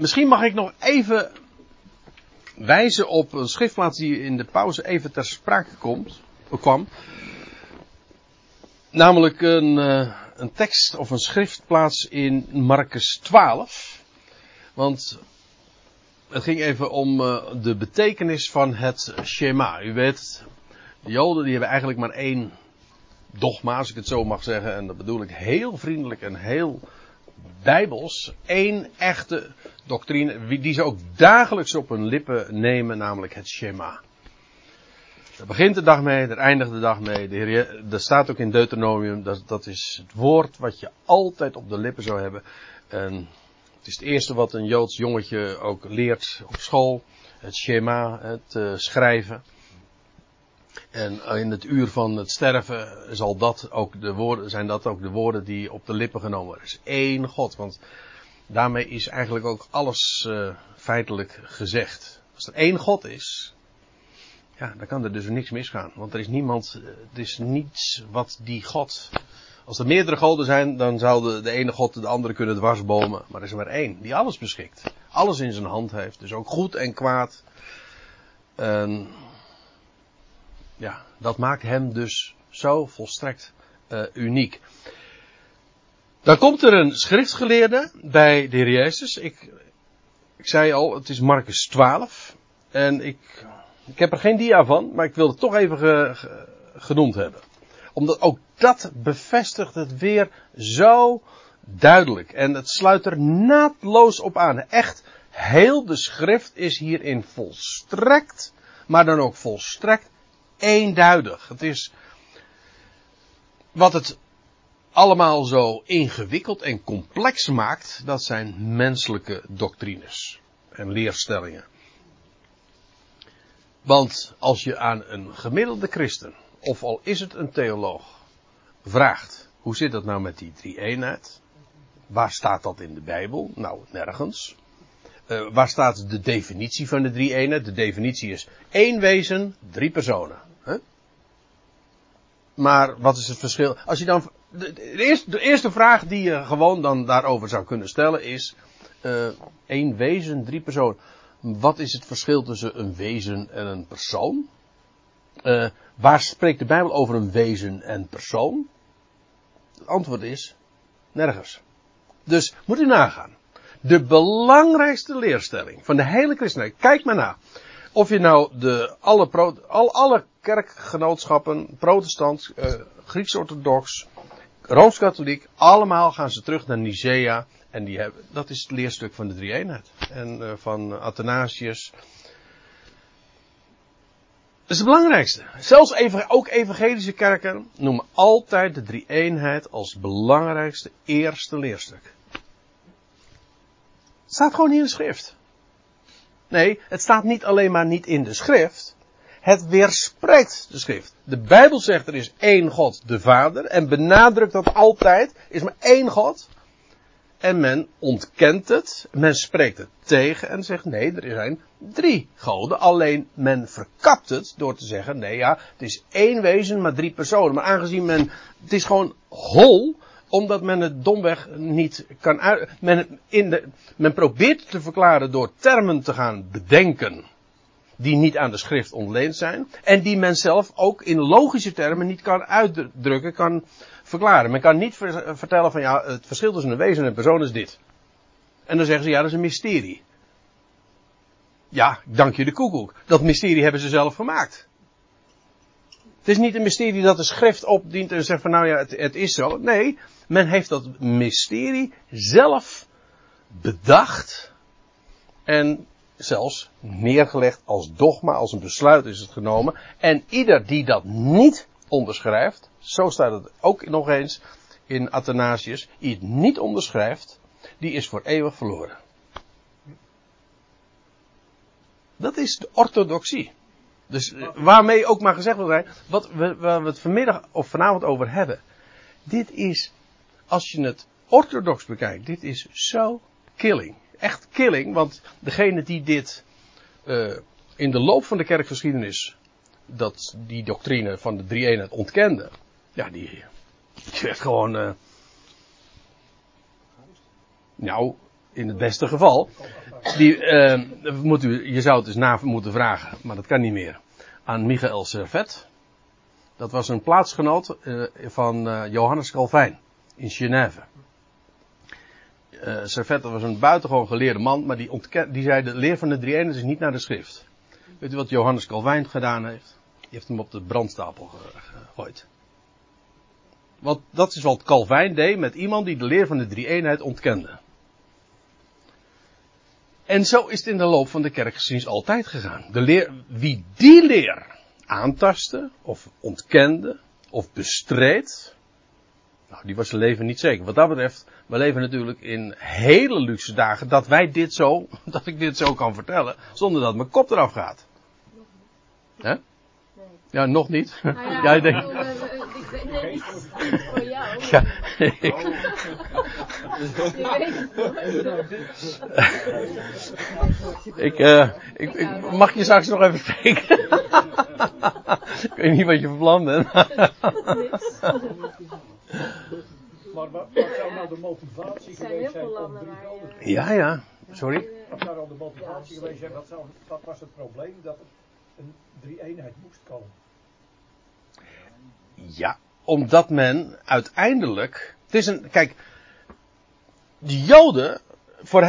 misschien mag ik nog even wijzen op een schriftplaats die in de pauze even ter sprake komt, kwam. Namelijk een, uh, een tekst of een schriftplaats in Marcus 12. Want het ging even om uh, de betekenis van het Shema. U weet, de Joden die hebben eigenlijk maar één dogma, als ik het zo mag zeggen. En dat bedoel ik heel vriendelijk en heel bijbels. één echte doctrine, die ze ook dagelijks op hun lippen nemen, namelijk het Shema. Daar begint de dag mee, daar eindigt de dag mee. De Heer, dat staat ook in Deuteronomium, dat, dat is het woord wat je altijd op de lippen zou hebben. En het is het eerste wat een Joods jongetje ook leert op school. Het Shema, het uh, schrijven. En in het uur van het sterven zal dat ook de woorden, zijn dat ook de woorden die op de lippen genomen worden. Er is één God, want daarmee is eigenlijk ook alles uh, feitelijk gezegd. Als er één God is, ja, dan kan er dus niks misgaan. Want er is niemand, eh, het is niets wat die God. Als er meerdere goden zijn, dan zou de, ene God de andere kunnen dwarsbomen. Maar er is er maar één, die alles beschikt. Alles in zijn hand heeft. Dus ook goed en kwaad. Ja, dat maakt hem dus zo volstrekt uh, uniek. Dan komt er een schriftgeleerde bij de heer Jezus. Ik, ik zei al, het is Marcus 12. En ik, ik heb er geen dia van, maar ik wil het toch even ge, ge, genoemd hebben. Omdat ook dat bevestigt het weer zo duidelijk. En het sluit er naadloos op aan. Echt, heel de schrift is hierin volstrekt, maar dan ook volstrekt eenduidig. Het is wat het allemaal zo ingewikkeld en complex maakt, dat zijn menselijke doctrines en leerstellingen. Want als je aan een gemiddelde christen, of al is het een theoloog, vraagt, hoe zit dat nou met die drie eenheid? Waar staat dat in de Bijbel? Nou, nergens. Uh, waar staat de definitie van de drie eenheid? De definitie is één wezen, drie personen. Maar wat is het verschil? Als je dan. De, eerste, de, eerste, vraag die je gewoon dan daarover zou kunnen stellen is. Uh, één wezen, drie personen. Wat is het verschil tussen een wezen en een persoon? Uh, waar spreekt de Bijbel over een wezen en persoon? Het antwoord is nergens. Dus moet u nagaan. De belangrijkste leerstelling van de hele christenheid. Kijk maar na. Of je nou de, alle, al, alle kerkgenootschappen, protestant, uh, Grieks-orthodox, Rooms-katholiek, allemaal gaan ze terug naar Nicea. En die hebben, dat is het leerstuk van de drie eenheid. En uh, van Athanasius. Dat is het belangrijkste. Zelfs even, ook evangelische kerken noemen altijd de drie eenheid als belangrijkste eerste leerstuk. Het staat gewoon in de schrift. Nee, het staat niet alleen maar niet in de schrift. Het weerspreekt de schrift. De Bijbel zegt er is één God, de Vader, en benadrukt dat altijd. Is maar één God. En men ontkent het, men spreekt het tegen en zegt nee, er zijn drie goden. Alleen men verkapt het door te zeggen nee ja, het is één wezen, maar drie personen. Maar aangezien men, het is gewoon hol, omdat men het domweg niet kan uit, men, in de, men probeert te verklaren door termen te gaan bedenken. Die niet aan de schrift ontleend zijn. En die men zelf ook in logische termen niet kan uitdrukken, kan verklaren. Men kan niet vertellen van ja, het verschil tussen een wezen en een persoon is dit. En dan zeggen ze ja, dat is een mysterie. Ja, dank je de koekoek. Dat mysterie hebben ze zelf gemaakt. Is niet een mysterie dat de schrift opdient en zegt van nou ja, het, het is zo. Nee, men heeft dat mysterie zelf bedacht en zelfs neergelegd als dogma, als een besluit is het genomen. En ieder die dat niet onderschrijft, zo staat het ook nog eens in Athanasius, die het niet onderschrijft, die is voor eeuwig verloren. Dat is de orthodoxie. Dus waarmee ook maar gezegd wil zijn, wat we, waar we het vanmiddag of vanavond over hebben. Dit is, als je het orthodox bekijkt, dit is zo killing. Echt killing, want degene die dit uh, in de loop van de kerkgeschiedenis, dat die doctrine van de drie eenheid ontkende, ja, die, werd gewoon, uh, nou, in het beste geval. Die, uh, moet u, je zou het eens na moeten vragen, maar dat kan niet meer. Aan Michael Servet. Dat was een plaatsgenoot uh, van uh, Johannes Calvijn in Genève. Uh, Servet was een buitengewoon geleerde man, maar die, ontken, die zei de leer van de drie is niet naar de schrift. Weet u wat Johannes Calvijn gedaan heeft? Die heeft hem op de brandstapel gegooid. Want dat is wat Calvijn deed met iemand die de leer van de drie-eenheid ontkende. En zo is het in de loop van de kerkgeschiedenis altijd gegaan. De leer, wie die leer aantastte, of ontkende, of bestreed, nou, die was zijn leven niet zeker. Wat dat betreft, we leven natuurlijk in hele luxe dagen dat wij dit zo, dat ik dit zo kan vertellen, zonder dat mijn kop eraf gaat. Hè? Ja, nog niet. Nou ja, ja, ik ik denk, ja, ik, nooit. ik, eh, ik, ik- mag je straks nog even spreken? ik weet niet wat je van plan bent. Maar wat, wat zou nou de motivatie geweest zijn om drie doden? ja, ja. Sorry? Wat zou nou de motivatie geweest zijn? Wat, zou, wat was het probleem dat er een drie-eenheid moest komen? Ja, omdat men uiteindelijk. Het is een. Kijk. De Joden. Voor,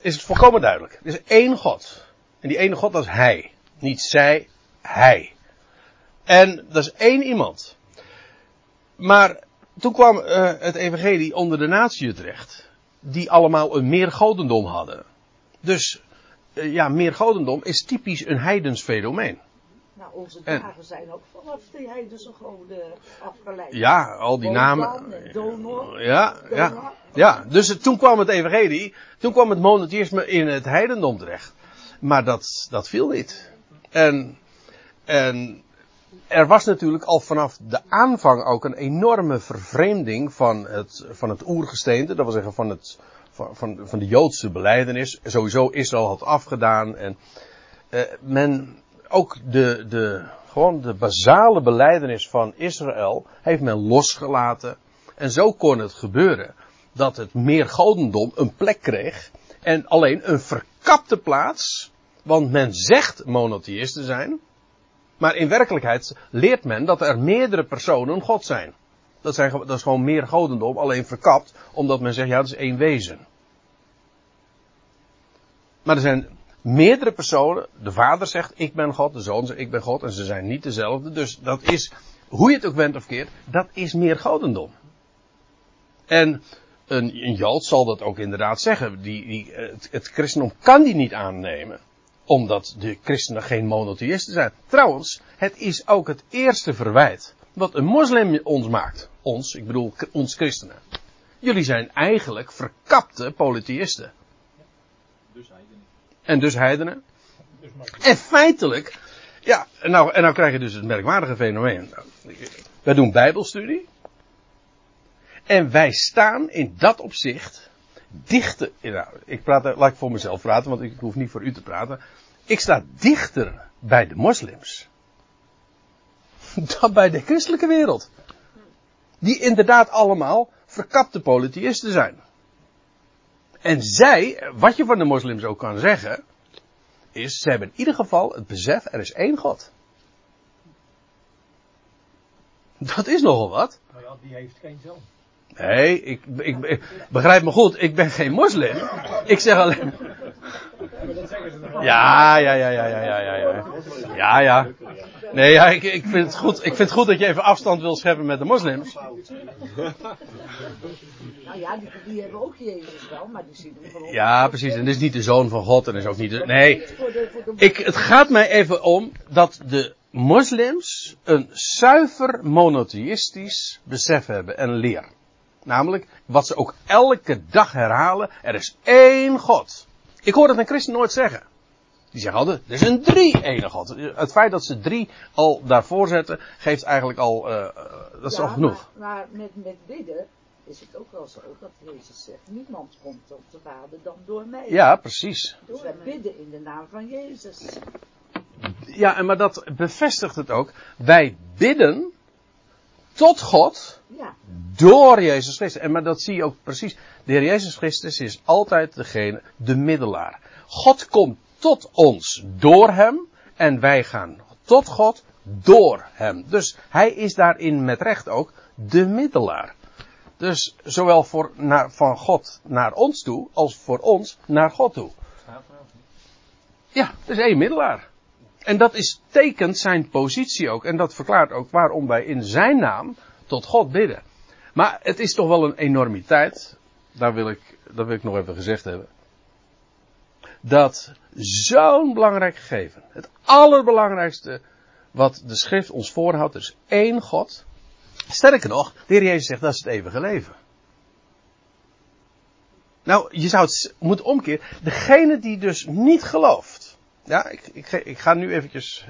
is het volkomen duidelijk. Er is één God. En die ene God dat is Hij. Niet zij, Hij. En dat is één iemand. Maar toen kwam eh, het Evangelie onder de natieën terecht. Die allemaal een meer godendom hadden. Dus. eh, ja, meer godendom is typisch een heidens fenomeen. Nou, onze En- dagen zijn ook vanaf die heidense goden afgeleid. Ja, al die namen. en Donor. Ja, ja. Ja, dus het- toen kwam het evangelie, toen kwam het monotheïsme in het heidendom terecht. Maar dat, dat viel niet. En, en er was natuurlijk al vanaf de aanvang ook een enorme vervreemding van het, van het oergesteente. Dat wil zeggen van, het, van, van, van de Joodse beleidenis. Sowieso Israël had afgedaan. En eh, men, ook de, de, gewoon de basale beleidenis van Israël heeft men losgelaten. En zo kon het gebeuren dat het meer godendom een plek kreeg. En alleen een verkapte plaats. Want men zegt monotheïst te zijn. Maar in werkelijkheid leert men dat er meerdere personen God zijn. Dat, zijn, dat is gewoon meer godendom, alleen verkapt, omdat men zegt, ja, dat is één wezen. Maar er zijn meerdere personen. De vader zegt, ik ben God. De zoon zegt, ik ben God. En ze zijn niet dezelfde. Dus dat is, hoe je het ook went of keert, dat is meer godendom. En een, een Jood zal dat ook inderdaad zeggen. Die, die, het, christendom kan die niet aannemen. Omdat de christenen geen monotheïsten zijn. Trouwens, het is ook het eerste verwijt. Wat een moslim ons maakt. Ons, ik bedoel ons christenen. Jullie zijn eigenlijk verkapte polytheïsten. En dus heidenen. Dus maar En feitelijk, ja, en nou, en nou krijg je dus het merkwaardige fenomeen. Wij doen bijbelstudie. En wij staan in dat opzicht dichter, nou, ik praat, laat ik voor mezelf praten, want ik hoef niet voor u te praten. Ik sta dichter bij de moslims. Dan bij de christelijke wereld. Die inderdaad allemaal verkapte polytheïsten zijn. En zij, wat je van de moslims ook kan zeggen, is, ze hebben in ieder geval het besef, er is één God. Dat is nogal wat. nou ja, die heeft geen zoon. Nee, ik, ik, ik- begrijp me goed, ik ben geen moslim. Ik zeg alleen. Ja, ja, ja, ja, ja, ja, ja, ja. Ja, ja. Nee, ja, ik, ik, vind het goed, ik vind het goed dat je even afstand wil scheppen met de moslims. Nou ja, die, die hebben ook Jezus wel, maar die zien hem gewoon. Ja, precies. En is niet de zoon van God en is ook niet de. Nee. Ik, het gaat mij even om dat de moslims een zuiver monotheïstisch besef hebben en leer. Namelijk, wat ze ook elke dag herhalen, er is één God. Ik hoor dat een christen nooit zeggen. Die zeggen altijd, er is een drie-ene God. Het feit dat ze drie al daarvoor zetten, geeft eigenlijk al, eh, eh, dat is ja, al genoeg. Maar, maar met, met bidden is het ook wel zo dat Jezus zegt, niemand komt tot de Vader dan door mij. Ja, precies. Dus wij bidden in de naam van Jezus. Ja, en maar dat bevestigt het ook. Wij bidden tot God Ja, door Jezus Christus. En maar dat zie je ook precies. De Heer Jezus Christus is altijd degene, de middelaar. God komt tot ons door hem en wij gaan tot God door hem. Dus hij is daarin met recht ook de middelaar. Dus zowel voor, naar, van God naar ons toe als voor ons naar God toe. Ja, er is één middelaar. En dat is tekent zijn positie ook. En dat verklaart ook waarom wij in zijn naam tot God bidden. Maar het is toch wel een enormiteit. Daar wil ik, dat wil ik nog even gezegd hebben. Dat zo'n belangrijk gegeven. Het allerbelangrijkste wat de schrift ons voorhoudt. Is één God. Sterker nog, de Heer Jezus zegt dat is het eeuwige leven. Nou, je zou het moeten omkeren. Degene die dus niet gelooft. Ja, ik, ik, ga nu eventjes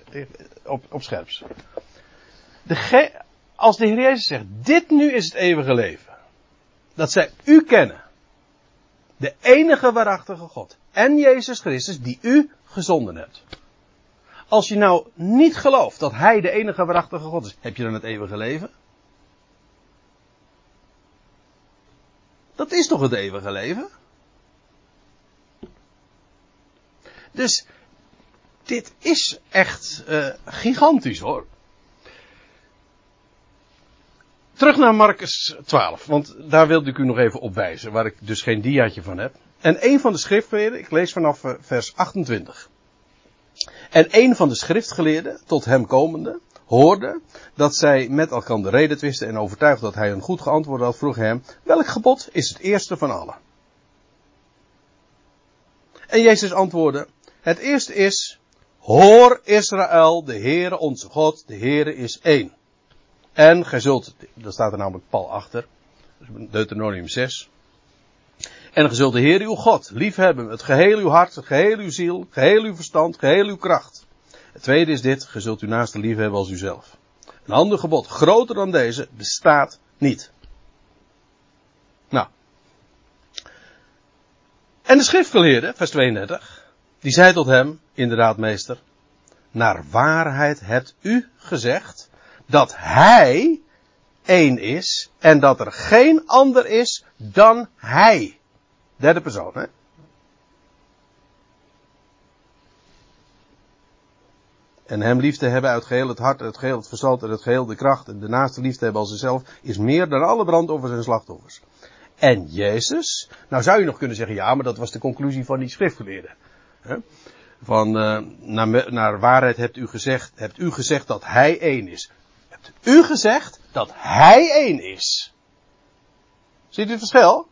op, op scherps. Dege, als de Heer Jezus zegt, dit nu is het eeuwige leven. Dat zij u kennen. De enige waarachtige God. En Jezus Christus die u gezonden hebt. Als je nou niet gelooft dat Hij de enige waarachtige God is, heb je dan het eeuwige leven? Dat is toch het eeuwige leven? Dus dit is echt eh, gigantisch hoor. Terug naar Marcus 12, want daar wilde ik u nog even op wijzen, waar ik dus geen diaatje van heb. En een van de schriftgeleerden, ik lees vanaf eh, vers 28. En een van de schriftgeleerden, tot hem komende, hoorde dat zij met elkaar de reden twisten en overtuigd dat hij een goed geantwoord had, vroeg hem, welk gebod is het eerste van allen? En Jezus antwoordde, het eerste is, hoor Israël, de Heere onze God, de Heere is één. En gij zult, daar staat er namelijk pal achter, Deuteronomium 6. En gij zult de Heer uw God liefhebben, het geheel uw hart, het geheel uw ziel, het geheel uw verstand, het geheel uw kracht. Het tweede is dit, gij zult uw naaste liefhebben als uzelf. Een ander gebod, groter dan deze, bestaat niet. Nou. En de schriftgeleerde, vers 32, die zei tot hem, inderdaad meester, naar waarheid hebt u gezegd dat hij één is en dat er geen ander is dan hij. Derde persoon, hè? En hem lief te hebben uit geheel het hart, het geheel het verstand en het geheel de kracht en de naaste lief te hebben als zichzelf, is meer dan alle brandoffers en slachtoffers. En Jezus, nou zou je nog kunnen zeggen, ja, maar dat was de conclusie van die schriftgeleerden. Hè? Van, uh, naar, naar waarheid hebt u gezegd, hebt u gezegd dat hij één is. Hebt u gezegd dat hij één is. Ziet u het verschil?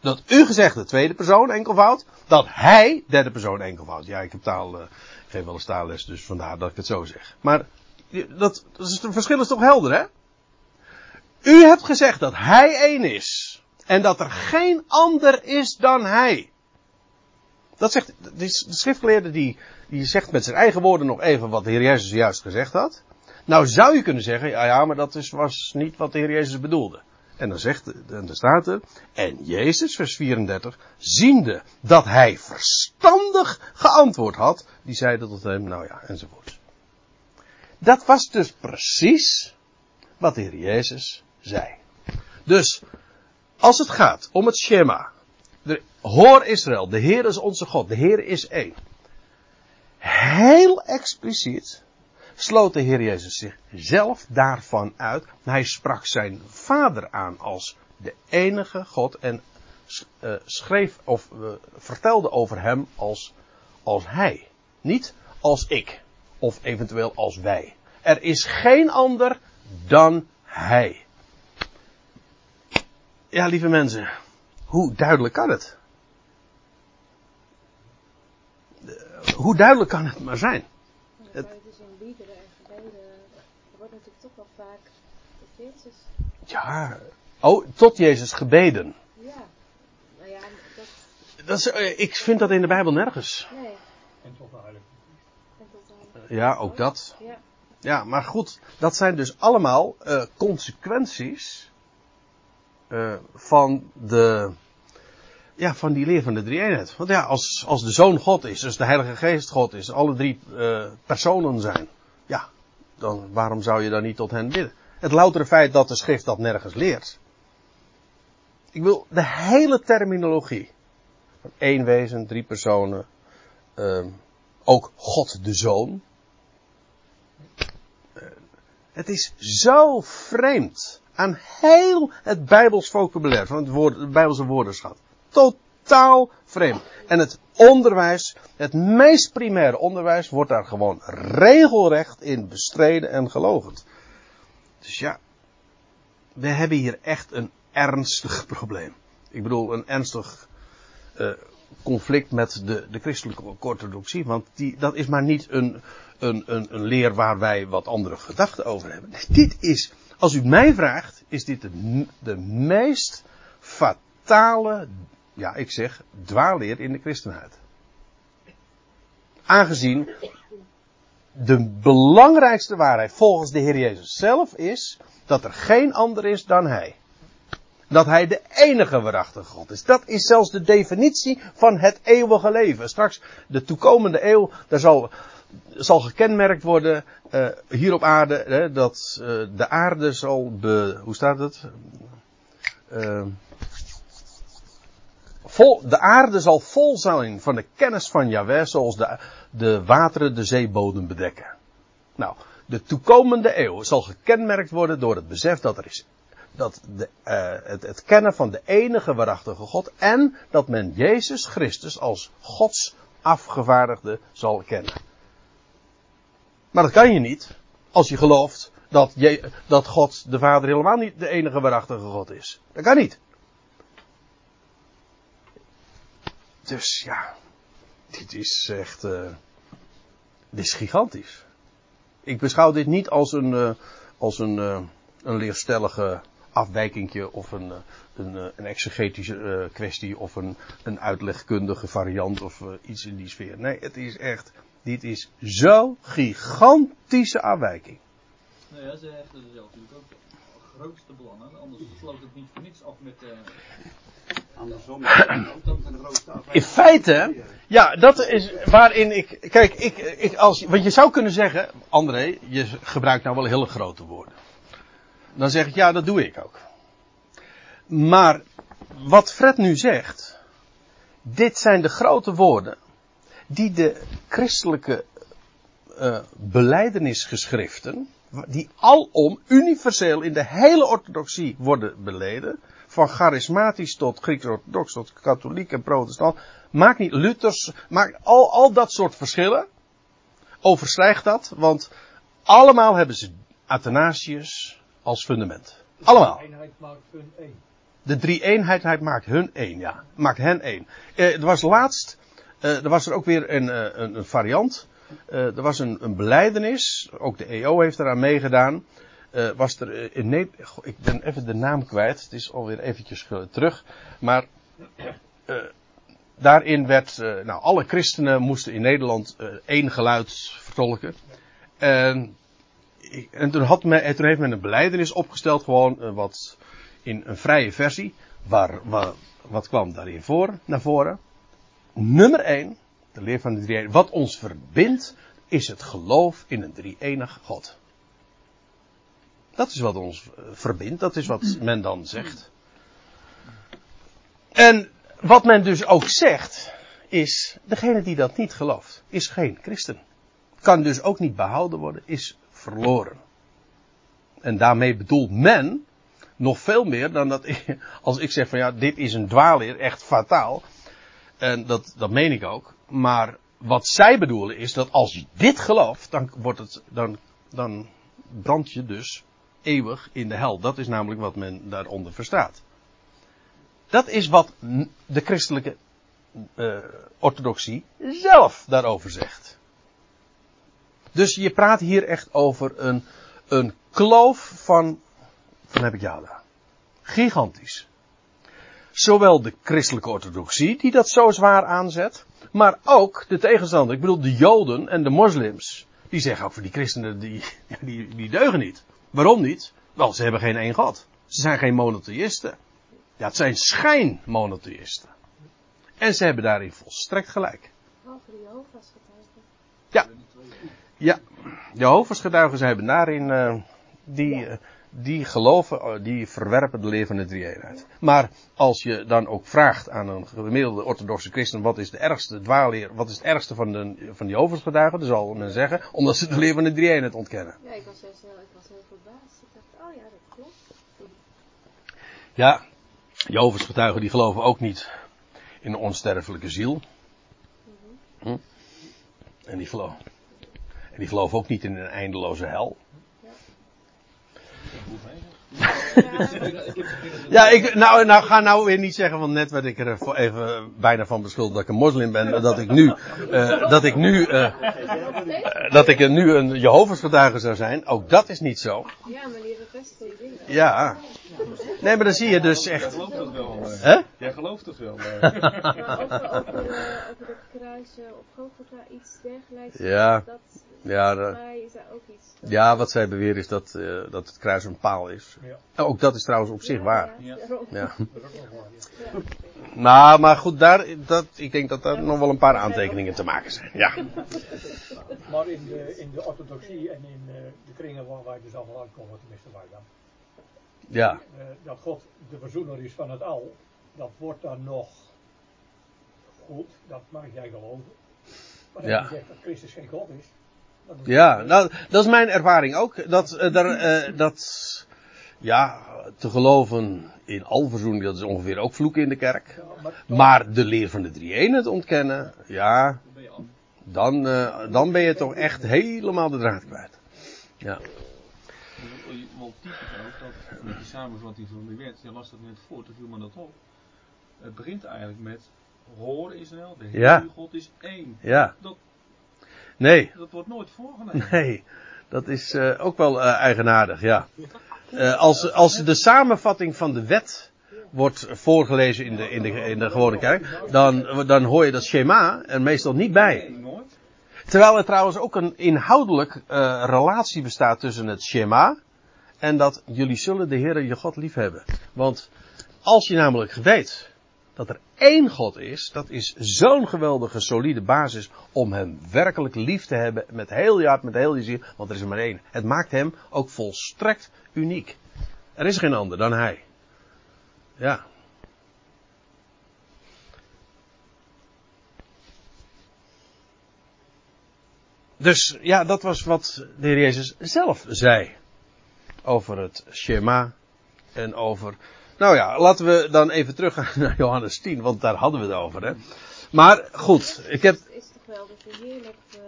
Dat u gezegd de tweede persoon enkelvoud, dat hij derde persoon enkelvoud. Ja, ik heb taal, uh, geef wel eens taalles, dus vandaar dat ik het zo zeg. Maar dat, dat is, het verschil is toch helder, hè? U hebt gezegd dat hij één is. En dat er geen ander is dan hij. Dat zegt, de schriftgeleerde die, die zegt met zijn eigen woorden nog even wat de Heer Jezus juist gezegd had. Nou zou je kunnen zeggen, ja, ja maar dat is, was niet wat de Heer Jezus bedoelde. En dan zegt, en dan staat er, en Jezus, vers 34, ziende dat hij verstandig geantwoord had, die zeide tot hem, nou ja, enzovoort. Dat was dus precies wat de Heer Jezus zei. Dus, als het gaat om het Shema, de, hoor Israël, de Heer is onze God, de Heer is één. Heel expliciet sloot de Heer Jezus zichzelf daarvan uit. Hij sprak zijn vader aan als de enige God en uh, schreef of uh, vertelde over hem als, als hij. Niet als ik of eventueel als wij. Er is geen ander dan hij. Ja, lieve mensen, hoe duidelijk kan het? Hoe duidelijk kan het maar zijn? Het... Dus in liederen en gebeden wordt natuurlijk toch wel vaak Jezus. Ja, oh, tot Jezus gebeden. Ja, nou ja, dat. dat is, uh, ik vind dat in de Bijbel nergens. Nee. En tot de heilige. Ja, ook dat. Ja. Ja, maar goed, dat zijn dus allemaal uh, consequenties uh, van de, ja, van die leer van de drie-eenheid. Want ja, als, als de Zoon God is, dus de Heilige Geest God is, alle drie uh, personen zijn, ja, dan waarom zou je dan niet tot hen bidden? Het loutere feit dat de schrift dat nergens leert. Ik wil de hele terminologie. Van één wezen, drie personen. ehm, ook God de Zoon. Eh, het is zo vreemd aan heel het Bijbels vocabulaire, van het, woord, Bijbelse woordenschat. Totaal vreemd. En het onderwijs, het meest primaire onderwijs, wordt daar gewoon regelrecht in bestreden en gelogend. Dus ja, we hebben hier echt een ernstig probleem. Ik bedoel, een ernstig eh, conflict met de, de christelijke orthodoxie. Want die, dat is maar niet een, een, een, een leer waar wij wat andere gedachten over hebben. Dit is, als u mij vraagt, is dit de, meest fatale, ja ik zeg, dwaalleer in de christenheid. Aangezien de belangrijkste waarheid volgens de Heer Jezus zelf is dat er geen ander is dan Hij. Dat Hij de enige waarachtige God is. Dat is zelfs de definitie van het eeuwige leven. Straks, de toekomende eeuw, daar zal, zal gekenmerkt worden uh, hier op aarde, hè, dat uh, de aarde zal hoe staat het? Vol, de aarde zal vol zijn van de kennis van Yahweh, zoals de, de wateren de zeebodem bedekken. Nou, de toekomende eeuw zal gekenmerkt worden door het besef dat er is dat de, het, het, kennen van de enige waarachtige God en dat men Jezus Christus als Gods afgevaardigde zal kennen. Maar dat kan je niet als je gelooft dat, dat God de Vader helemaal niet de enige waarachtige God is. Dat kan niet. Dus ja, dit is echt, uh, dit is gigantisch. Ik beschouw dit niet als een, uh, als een, uh, een leerstellige afwijkingje of een, een, een exegetische kwestie of een, een uitlegkundige variant of iets in die sfeer. Nee, het is echt, dit is zo'n gigantische afwijking. Nou ja, ze hechten er zelf natuurlijk ook grootste belang aan, anders sloot het niet voor niets af met... Uh... Andersom, ook dat een grootste afwijking. In feite, ja, dat is waarin ik, kijk, ik, ik als, want je zou kunnen zeggen, André, je gebruikt nou wel hele grote woorden. Dan zeg ik, ja, dat doe ik ook. Maar, wat Fred nu zegt, dit zijn de grote woorden die de christelijke uh, beleidenisgeschriften, die alom universeel in de hele orthodoxie worden beleden, van charismatisch tot Grieks-orthodox tot katholiek en protestant, maakt niet Luthers, maakt al, al dat soort verschillen, overstijgt dat, want allemaal hebben ze Athanasius als fundament. Allemaal. De eenheid maakt hun één. De drie eenheid maakt hun één, ja. Maakt hen één. Eh, er was laatst, eh, er was er ook weer een, uh, een, variant. Uh, er was een, een beleidenis, ook de EO heeft eraan meegedaan. Was er in ik ben even de naam kwijt, het is alweer eventjes terug. Maar daarin werd, nou alle christenen moesten in Nederland één geluid vertolken. En, en toen, had heeft men een beleidenis opgesteld, gewoon wat in een vrije versie. Waar, wat kwam daarin voor, naar voren? Nummer 1, de leer van de drie Wat ons verbindt, is het geloof in een drie-enig God. Dat is wat ons verbindt, dat is wat men dan zegt. En wat men dus ook zegt, is, degene die dat niet gelooft, is geen christen. Kan dus ook niet behouden worden, is verloren. En daarmee bedoelt men nog veel meer dan dat als ik zeg van ja, dit is een dwaalleer, echt fataal. En dat, dat meen ik ook. Maar wat zij bedoelen is dat als je dit gelooft, dan wordt het, dan, dan brand je dus eeuwig in de hel. Dat is namelijk wat men daaronder verstaat. Dat is wat de christelijke uh, orthodoxie zelf daarover zegt. Dus je praat hier echt over een, een kloof van, van heb ik daar. Gigantisch. Zowel de christelijke orthodoxie, die dat zo zwaar aanzet, maar ook de tegenstander. Ik bedoel, de Joden en de moslims. Die zeggen ook voor die christenen, die, die, die deugen niet. Waarom niet? Wel, ze hebben geen één God. Ze zijn geen monotheïsten. Ja, het zijn schijnmonotheïsten. En ze hebben daarin volstrekt gelijk. Jehovah's getuigen. Ja. Ja. Jehovah's getuigen, ze hebben daarin, uh, die, uh, die geloven, eh, die verwerpen de levende drie-eenheid. Maar als je dan ook vraagt aan een gemiddelde orthodoxe christen, wat is de ergste dwaalleer, wat is het ergste van, de, van die oversgetuigen, dan zal men zeggen, omdat ze de levende drie-eenheid ontkennen. Ja, ik was heel, ik was heel verbaasd. Ik dacht, oh ja, dat klopt. Ja, Jehovah's getuigen die geloven ook niet in een onsterfelijke ziel. Hm? En, die geloven, en die geloven ook niet in een eindeloze hel. Ja, ik, nou, nou, ga nou weer niet zeggen, want net werd ik er voor even bijna van beschuldigd dat ik een moslim ben, dat ik nu, eh, dat ik nu, eh, eh, dat ik nu een Jehovah's getuige zou zijn. Ook dat is niet zo. Ja, maar die bevestigde dingen. Ja. Nee, maar dan zie je dus echt. Jij gelooft het wel. eh. Hè? Jij gelooft het wel. eh. Maar over, over, de, over de kruisen op Golgotha, iets dergelijks. Ja. Dat, Ja, voor de- mij is daar ook iets. ja, wat zij beweren is dat, eh, dat het kruis een paal is. Ja. En Ook dat is trouwens op zich Ja, waar. Ja, Ja. Nou, maar goed, daar, dat, ik denk dat daar nog wel een paar aantekeningen te maken zijn. Ja. Maar in de, in de orthodoxie en in eh, de kringen waar wij dus allemaal uitkomen, tenminste wij dan, Ja. eh, dat God de verzoener is van het al, dat wordt dan nog goed, dat mag jij geloven. Maar als Ja. je zegt dat Christus geen God is Ja, nou, dat is mijn ervaring ook. Dat, eh, daar, eh, dat, ja, te geloven in alverzoening, dat is ongeveer ook vloeken in de kerk. Maar, de leer van de drie het ontkennen, ja, Dan eh, dan ben je toch echt helemaal de draad kwijt. Ja. Wel typisch ook, dat met die samenvatting van die wet, je las dat net voor, toen viel me dat op. Het begint eigenlijk met, hoor Israël, de Heer Ja. God is één. Ja. Dat, Nee, dat wordt nooit voorgenomen. nee. Dat is eh, ook wel eh, eigenaardig, ja. Eh, als, als de samenvatting van de wet wordt voorgelezen in de, in de, in de gewone kerk, dan, dan hoor je dat schema er meestal niet bij. Terwijl er trouwens ook een inhoudelijk relatie bestaat tussen het Shema en dat jullie zullen de Heer je God lief hebben. Want als je namelijk weet dat er één God is, dat is zo'n geweldige solide basis om hem werkelijk lief te hebben met heel je hart, met heel je ziel, want er is er maar één. Het maakt hem ook volstrekt uniek. Er is geen ander dan hij. Ja. Dus ja, dat was wat de Heer Jezus zelf zei. Over het Shema en over. Nou ja, laten we dan even teruggaan naar Johannes 10, want daar hadden we het over. Hè. Maar goed, ik heb. Het is toch wel dat je heerlijk. eh,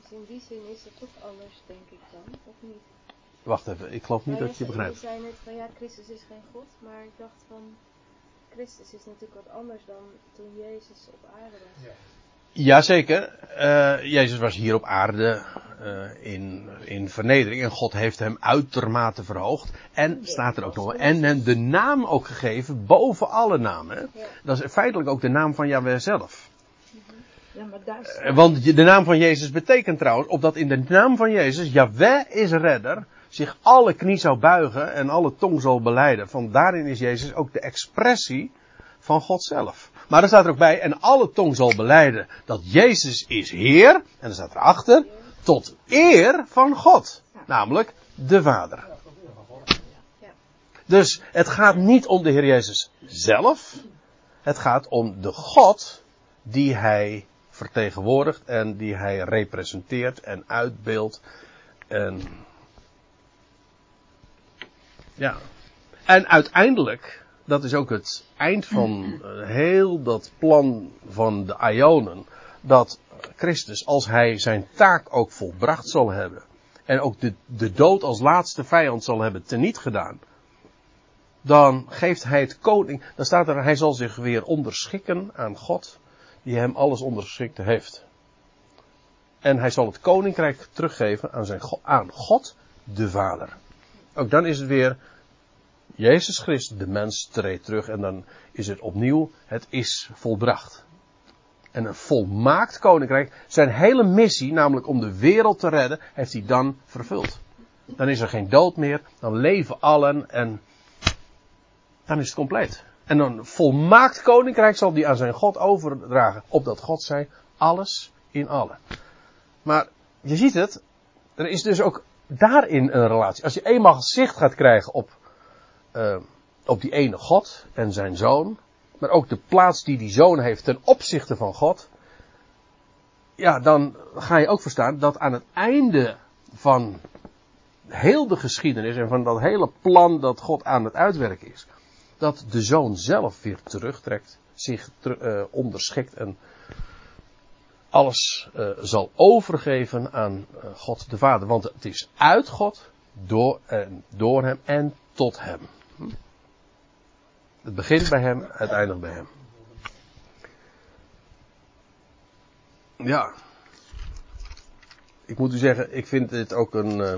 dus in die zin is het toch anders, denk ik dan, of niet? Wacht even, ik geloof niet Nou, dat je begrijpt. Je zei net van ja, Christus is geen God, maar ik dacht van. Christus is natuurlijk wat anders dan toen Jezus op aarde was. Ja. Jazeker, eh Jezus was hier op aarde eh, in, in vernedering en God heeft hem uitermate verhoogd. En staat er ook nog, en hem de naam ook gegeven boven alle namen. Dat is feitelijk ook de naam van Yahweh zelf. Ja, maar daar Eh, staat, Want de naam van Jezus betekent trouwens, opdat in de naam van Jezus, Yahweh is redder, zich alle knie zou buigen en alle tong zal beleiden. Van daarin is Jezus ook de expressie van God zelf. Maar er staat er ook bij, en alle tong zal beleiden dat Jezus is Heer, en er staat erachter, tot eer van God. Namelijk de Vader. Dus het gaat niet om de Heer Jezus zelf. Het gaat om de God die hij vertegenwoordigt en die hij representeert en uitbeeldt. En ja. En uiteindelijk, dat is ook het eind van eh, heel dat plan van de Ionen, dat Christus, als hij zijn taak ook volbracht zal hebben, en ook de, de dood als laatste vijand zal hebben teniet gedaan, dan geeft hij het koning, dan staat er, hij zal zich weer onderschikken aan God, die hem alles onderschikt heeft. En hij zal het koninkrijk teruggeven aan, zijn, aan God, de Vader. Ook dan is het weer, Jezus Christus, de mens, treedt terug en dan is het opnieuw, het is volbracht. En een volmaakt koninkrijk, zijn hele missie, namelijk om de wereld te redden, heeft hij dan vervuld. Dan is er geen dood meer, dan leven allen en dan is het compleet. En een volmaakt koninkrijk zal hij aan zijn God overdragen, opdat God zij alles in allen. Maar je ziet het, er is dus ook daarin een relatie. Als je eenmaal zicht gaat krijgen op, eh, op die ene God en zijn zoon, maar ook de plaats die die zoon heeft ten opzichte van God, ja, dan ga je ook verstaan dat aan het einde van heel de geschiedenis en van dat hele plan dat God aan het uitwerken is, dat de zoon zelf weer terugtrekt, zich eh, onderschikt en alles eh, zal overgeven aan God de Vader. Want het is uit God, door, en door hem en tot hem. Het begint bij hem, het eindigt bij hem. Ja. Ik moet u zeggen, ik vind dit ook een. eh,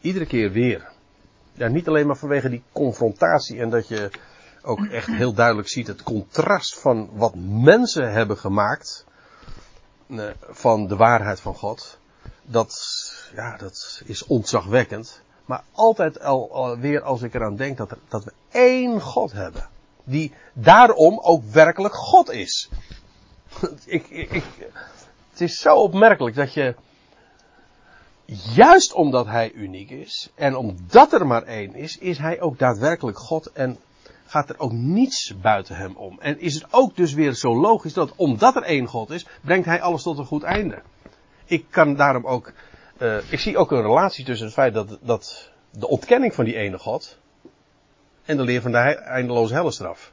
iedere keer weer. Niet alleen maar vanwege die confrontatie en dat je ook echt heel duidelijk ziet het contrast van wat mensen hebben gemaakt eh, van de waarheid van God. Dat, ja, dat is ontzagwekkend. Maar altijd al, alweer als ik eraan denk dat, dat we één God hebben. Die daarom ook werkelijk God is. ik, ik, het is zo opmerkelijk dat je, juist omdat hij uniek is, en omdat er maar één is, is hij ook daadwerkelijk God en gaat er ook niets buiten hem om. En is het ook dus weer zo logisch dat omdat er één God is, brengt hij alles tot een goed einde. Ik kan daarom ook, uh, ik zie ook een relatie tussen het feit dat, dat de ontkenning van die ene God en de leer van de eindeloze hellestraf.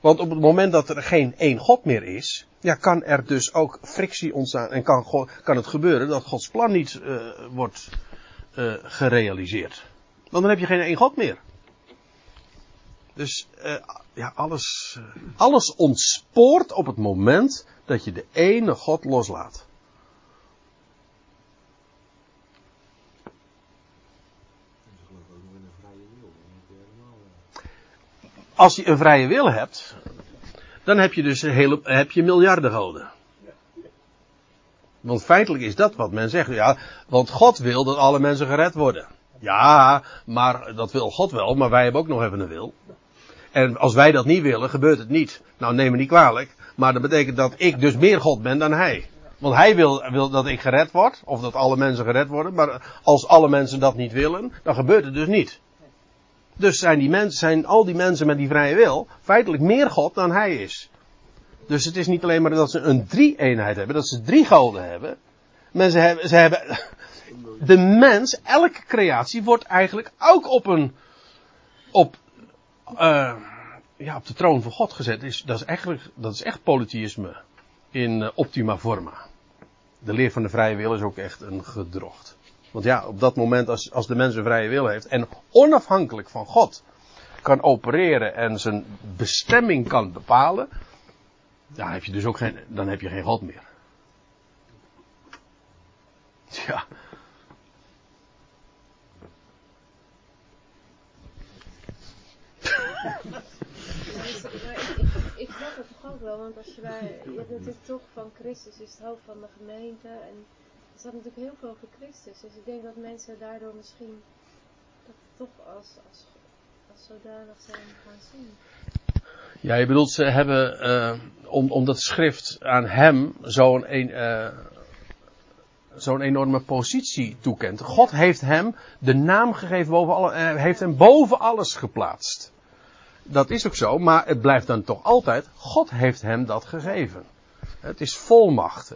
Want op het moment dat er geen één God meer is, ja, kan er dus ook frictie ontstaan en kan, kan het gebeuren dat Gods plan niet uh, wordt uh, gerealiseerd. Want dan heb je geen één God meer. Dus ja, alles, alles ontspoort op het moment dat je de ene God loslaat. Als je een vrije wil hebt, dan heb je dus hele, heb je miljarden goden. Want feitelijk is dat wat men zegt. Ja, want God wil dat alle mensen gered worden. Ja, maar dat wil God wel, maar wij hebben ook nog even een wil. En als wij dat niet willen, gebeurt het niet. Nou, neem me niet kwalijk. Maar dat betekent dat ik dus meer God ben dan hij. Want hij wil, wil dat ik gered word. Of dat alle mensen gered worden. Maar als alle mensen dat niet willen, dan gebeurt het dus niet. Dus zijn, die mensen, zijn al die mensen met die vrije wil feitelijk meer God dan hij is. Dus het is niet alleen maar dat ze een drie-eenheid hebben, dat ze drie goden hebben. Maar ze hebben, ze hebben, de mens, elke creatie wordt eigenlijk ook op een, op, uh, ja, op de troon van God gezet. Is, dat, is eigenlijk, dat is echt polytheïsme in uh, optima forma. De leer van de vrije wil is ook echt een gedrocht. Want ja, op dat moment als, als de mens een vrije wil heeft en onafhankelijk van God kan opereren en zijn bestemming kan bepalen, dan heb je dus ook geen, dan heb je geen God meer. Ja. ik snap het toch ook wel, want als je bij, je hebt natuurlijk toch van Christus is het hoofd van de gemeente en er staat natuurlijk heel veel over Christus. Dus ik denk dat mensen daardoor misschien dat toch als, als, als zodanig zijn gaan zien. Ja, je bedoelt, ze hebben, uh, om, omdat schrift aan hem zo'n uh, zo'n enorme positie toekent. God heeft hem de naam gegeven boven alle, uh, heeft hem boven alles geplaatst. Dat is ook zo, maar het blijft dan toch altijd, God heeft hem dat gegeven. Het is volmacht.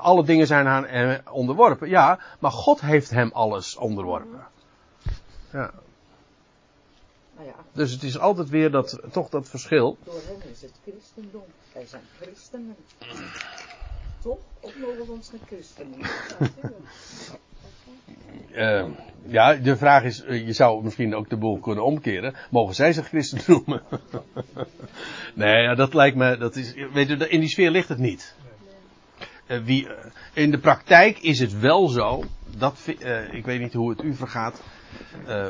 Alle dingen zijn aan hem onderworpen, ja, maar God heeft hem alles onderworpen. Ja. Nou ja, Dus het is altijd weer dat, toch dat verschil. door hen is het christendom. Wij zijn christenen. Toch? Of mogen we ons geen christenen? Uh, ja, de vraag is, uh, je zou misschien ook de boel kunnen omkeren. Mogen zij zich christen noemen? nee, ja, dat lijkt me, dat is, weet je, in die sfeer ligt het niet. Uh, wie, in de praktijk is het wel zo, dat, ik weet niet hoe het u vergaat,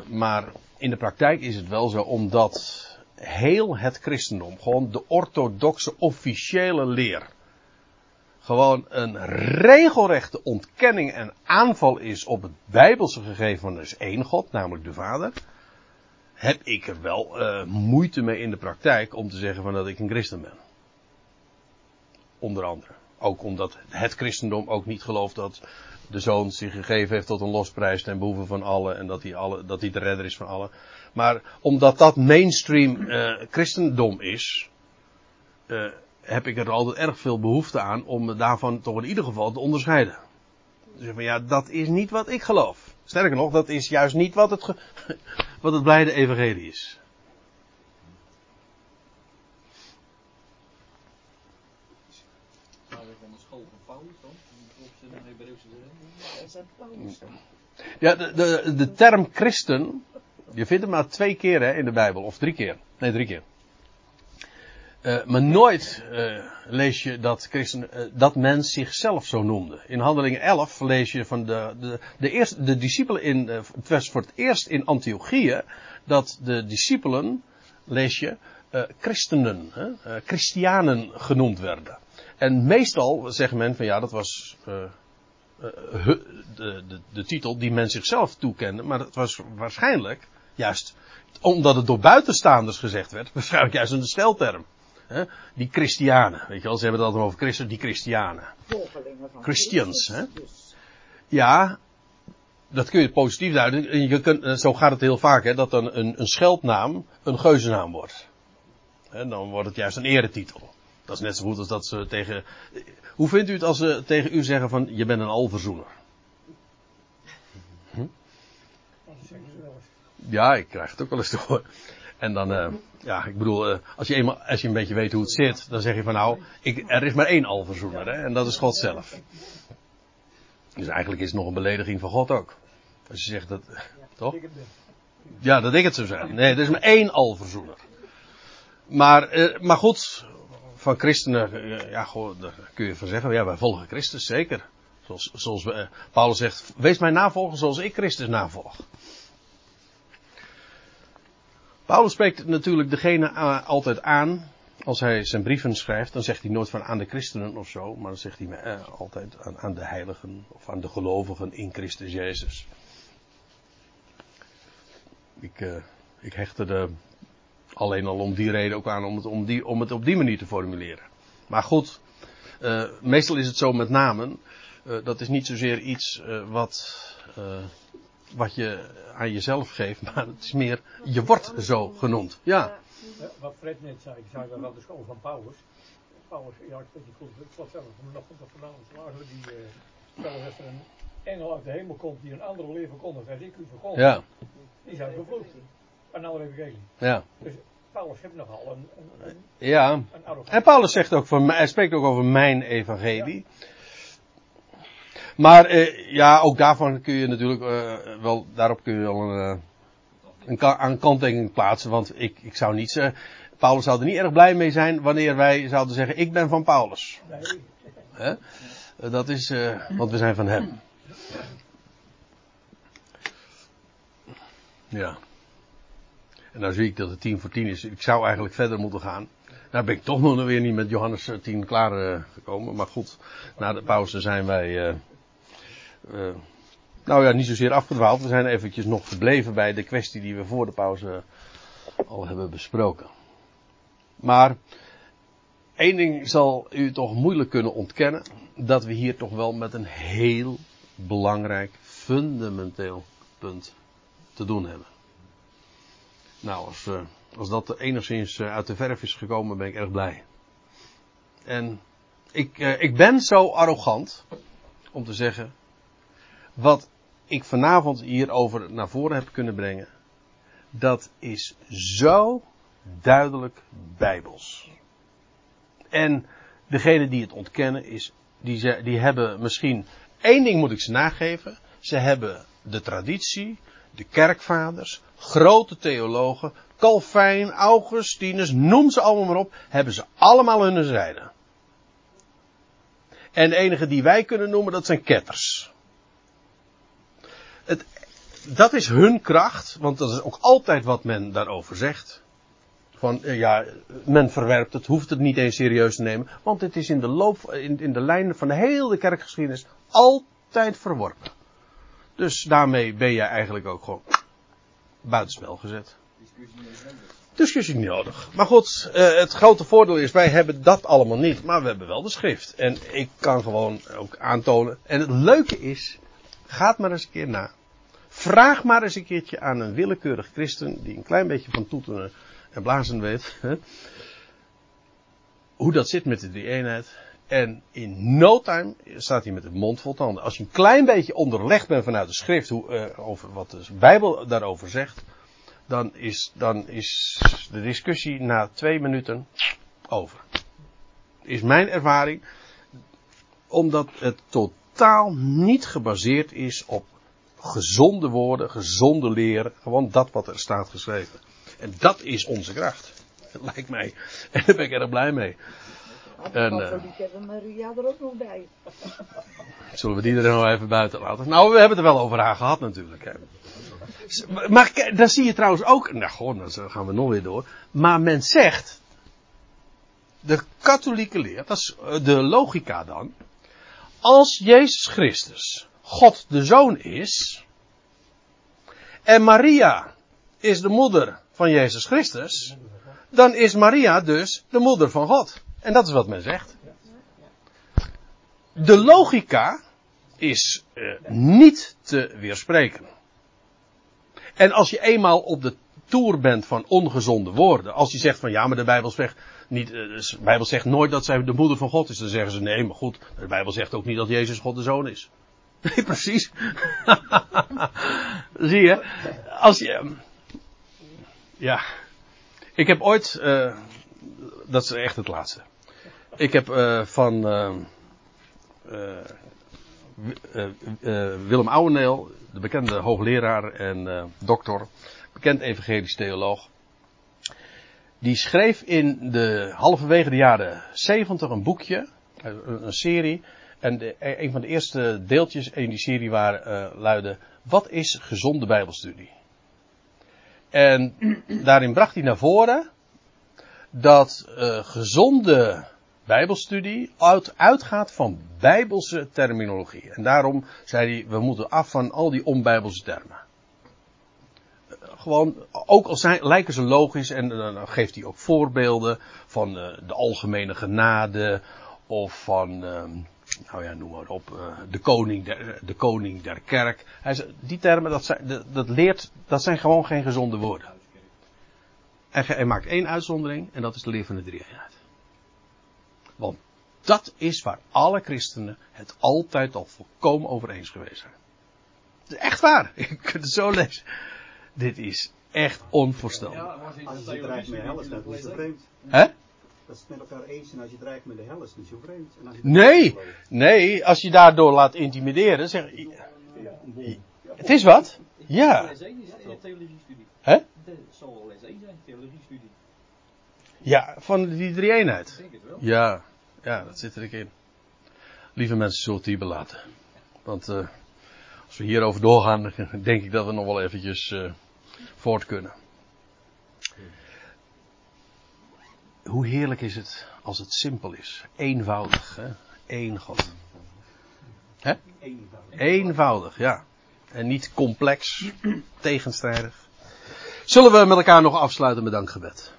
maar in de praktijk is het wel zo, omdat heel het christendom, gewoon de orthodoxe officiële leer, gewoon een regelrechte ontkenning en aanval is op het bijbelse gegeven van er is één God, namelijk de Vader, heb ik er wel moeite mee in de praktijk om te zeggen van dat ik een christen ben. Onder andere. Ook omdat het christendom ook niet gelooft dat de zoon zich gegeven heeft tot een losprijs ten behoeve van allen en dat hij, alle, dat hij de redder is van allen. Maar omdat dat mainstream eh, christendom is, eh, heb ik er altijd erg veel behoefte aan om daarvan toch in ieder geval te onderscheiden. Dus van ja, dat is niet wat ik geloof. Sterker nog, dat is juist niet wat het, wat het blijde evangelie is. Gaan we van de school van Paulus dan? Op zijn Hebreeuwse erin. Wij Ja, de, de, de term christen, je vindt hem maar twee keer hè, in de Bijbel, of drie keer. Nee, drie keer. Eh, maar nooit eh, lees je dat, christen, eh, dat mens zichzelf zo noemde. In Handelingen 11 lees je van de, de, de, eerste, de discipelen in, het was voor het eerst in Antiochieën, dat de discipelen, lees je, christenen, hè, christianen genoemd werden. En meestal zegt men van ja, dat was eh, de, de, de titel die men zichzelf toekende. Maar het was waarschijnlijk juist, omdat het door buitenstaanders gezegd werd, waarschijnlijk juist een stelterm. Hè? Die christianen, weet je wel, ze hebben het altijd over christen, die christianen. Volgelingen van Christians, Christus dus. Ja, dat kun je positief duiden. En Je kunt, eh, zo gaat het heel vaak, hè, dat dan een, een scheldnaam een geuzennaam wordt. En dan wordt het juist een eretitel. Dat is net zo goed als dat ze tegen. Hoe vindt u het als ze tegen u zeggen van je bent een alverzoener? Eens. Ja, ik krijg het ook wel eens te horen. En dan, eh, ja, ik bedoel, eh, als, je eenmaal, als je een beetje weet hoe het zit, dan zeg je van nou, ik, er is maar één alverzoener, hè, en dat is God zelf. Dus eigenlijk is het nog een belediging van God ook. Als je zegt dat, toch? Heb dit. Ja, dat ik het zou zijn. Nee, er is maar één alverzoener. Maar, eh, maar goed, van christenen, eh, ja, daar kun je van zeggen, ja, wij volgen Christus, zeker. Zoals, zoals eh, Paulus zegt, wees mij navolger zoals ik Christus navolg. Paulus spreekt natuurlijk degene eh, altijd aan, als hij zijn brieven schrijft, dan zegt hij nooit van aan de christenen of zo, maar dan zegt hij altijd aan, de heiligen of aan de gelovigen in Christus Jezus. Ik, eh, ik hechtte er alleen al om die reden ook aan om het, om die, om het op die manier te formuleren. Maar goed, eh, meestal is het zo met namen. eh, dat is niet zozeer iets eh, wat, wat je aan jezelf geeft, maar het is meer, je wordt zo genoemd. Ja, Ja, wat Fred net zei, ik zei wel de school van Paulus. Paulus, ja, ik weet niet goed, ik zat zelf nog op vanavond die, stel dat er een engel uit de hemel komt die een andere leer verkondigt als ik u verkondig, ja, die zijn vervloekt. Een andere evangelie. ja, Dus Paulus heeft nogal een, een, een, ja. een. En Paulus zegt ook van, mij- hij spreekt ook over mijn evangelie. Maar eh, ja, ook daarvan kun je natuurlijk eh, wel, daarop kun je wel een, eh, een, ka- een kanttekening plaatsen. Want ik, ik zou niet zeggen, Paulus zou er niet erg blij mee zijn wanneer wij zouden zeggen, ik ben van Paulus. Nee, Hè? Eh, Dat is, want we zijn van hem. Ja. En nou zie ik dat het 10 voor 10 is. Ik zou eigenlijk verder moeten gaan. Nou ben ik toch nog weer niet met Johannes eh, 10 klaar eh, gekomen. Maar goed, na de pauze zijn wij. eh, eh, nou ja, niet zozeer afgedwaald. We zijn eventjes nog gebleven bij de kwestie die we voor de pauze al hebben besproken. Maar één ding zal u toch moeilijk kunnen ontkennen. Dat we hier toch wel met een heel belangrijk, fundamenteel punt te doen hebben. Nou, als, eh, als dat enigszins eh, uit de verf is gekomen, ben ik erg blij. En ik, eh, ik ben zo arrogant om te zeggen. Wat ik vanavond hierover naar voren heb kunnen brengen. Dat is zo duidelijk bijbels. En degene die het ontkennen is, die, ze, die hebben misschien, één ding moet ik ze nageven. Ze hebben de traditie, de kerkvaders, grote theologen, Calvijn, Augustinus, noem ze allemaal maar op, hebben ze allemaal hun zijde. En de enige die wij kunnen noemen, dat zijn ketters. Het, dat is hun kracht, want dat is ook altijd wat men daarover zegt. Van eh, ja, men verwerpt het, hoeft het niet eens serieus te nemen, want het is in de loop, in, de lijn van de hele kerkgeschiedenis altijd verworpen. Dus daarmee ben je eigenlijk ook gewoon buitenspel gezet. Discussie Nederlands. discussie niet nodig. Maar goed, eh, het grote voordeel is, wij hebben dat allemaal niet, maar we hebben wel de schrift. En ik kan gewoon ook aantonen. En het leuke is, gaat maar eens een keer na. Vraag maar eens een keertje aan een willekeurig christen, die een klein beetje van toeteren en blazen weet, hoe dat zit met de drie-eenheid. En in no time staat hij met de mond vol tanden. Als je een klein beetje onderlegd bent vanuit de schrift hoe, eh, over wat de Bijbel daarover zegt, dan is, dan is de discussie na twee minuten over. Is mijn ervaring. Omdat het totaal niet gebaseerd is op gezonde woorden, gezonde leren. Gewoon dat wat er staat geschreven. En dat is onze kracht. Lijkt mij. En daar ben ik erg blij mee. En, eh, hebben Maria er ook nog bij. Zullen we die er nog even buiten laten? Nou, we hebben het er wel over haar gehad natuurlijk. Hè. Maar dan zie je trouwens ook. Nou, gewoon, dan gaan we nog weer door. Maar men zegt. De katholieke leer, dat is eh, de logica dan. Als Jezus Christus God de Zoon is. En Maria is de moeder van Jezus Christus. Dan is Maria dus de moeder van God. En dat is wat men zegt. De logica is eh, niet te weerspreken. En als je eenmaal op de toer bent van ongezonde woorden, als je zegt van ja, maar de Bijbel zegt, niet, eh, de Bijbel zegt nooit dat zij de moeder van God is, dan zeggen ze nee, maar goed, de Bijbel zegt ook niet dat Jezus God de Zoon is. Nee, precies. Zie je? Als je, ehm, ja, ik heb ooit, eh, dat is echt het laatste. Ik heb eh, van eh, eh, eh, Willem Ouweneel, de bekende hoogleraar en doctor, bekend evangelisch theoloog. Die schreef in de halverwege de jaren 70 een boekje, een, serie. En de, een van de eerste deeltjes in die serie waren, luidde: Wat is gezonde Bijbelstudie? En daarin bracht hij naar voren dat gezonde Bijbelstudie uit, uitgaat van Bijbelse terminologie. En daarom zei hij, we moeten af van al die onbijbelse termen. Gewoon, ook al zijn, lijken ze logisch, en eh, dan geeft hij ook voorbeelden van eh, de algemene genade, of van, ehm, nou ja, noem maar op, eh, de, koning der, de koning der kerk. Hij zei, die termen, dat, zijn, dat, leert, dat zijn gewoon geen gezonde woorden. En hij maakt één uitzondering, en dat is de leer van de drie-eenheid. Want dat is waar alle christenen het altijd al volkomen over eens geweest zijn. Het is echt waar. Je kunt het zo lezen. Dit is echt onvoorstelbaar. Ja, Als je het dreigt met de hel is, dat is zo vreemd. Hè? Dat is het met elkaar eens en als je dreigt met de hel is het niet zo vreemd. En als je Nee, nee, als je daardoor laat intimideren, zeg Het is wat? Ja. Les 1 is een theologiestudie. Hè? Dat zal wel les 1 zijn, theologiestudie. Ja, van die drie-eenheid. Ja, ja, dat zit er in. Lieve mensen, zult hier belaten. Want eh, als we hierover doorgaan, denk ik dat we nog wel eventjes eh, voort kunnen. Hoe heerlijk is het als het simpel is. Eenvoudig, hè? Eén God. Hè? eenvoud. Eenvoudig, ja. En niet complex, tegenstrijdig. Zullen we met elkaar nog afsluiten met dankgebed?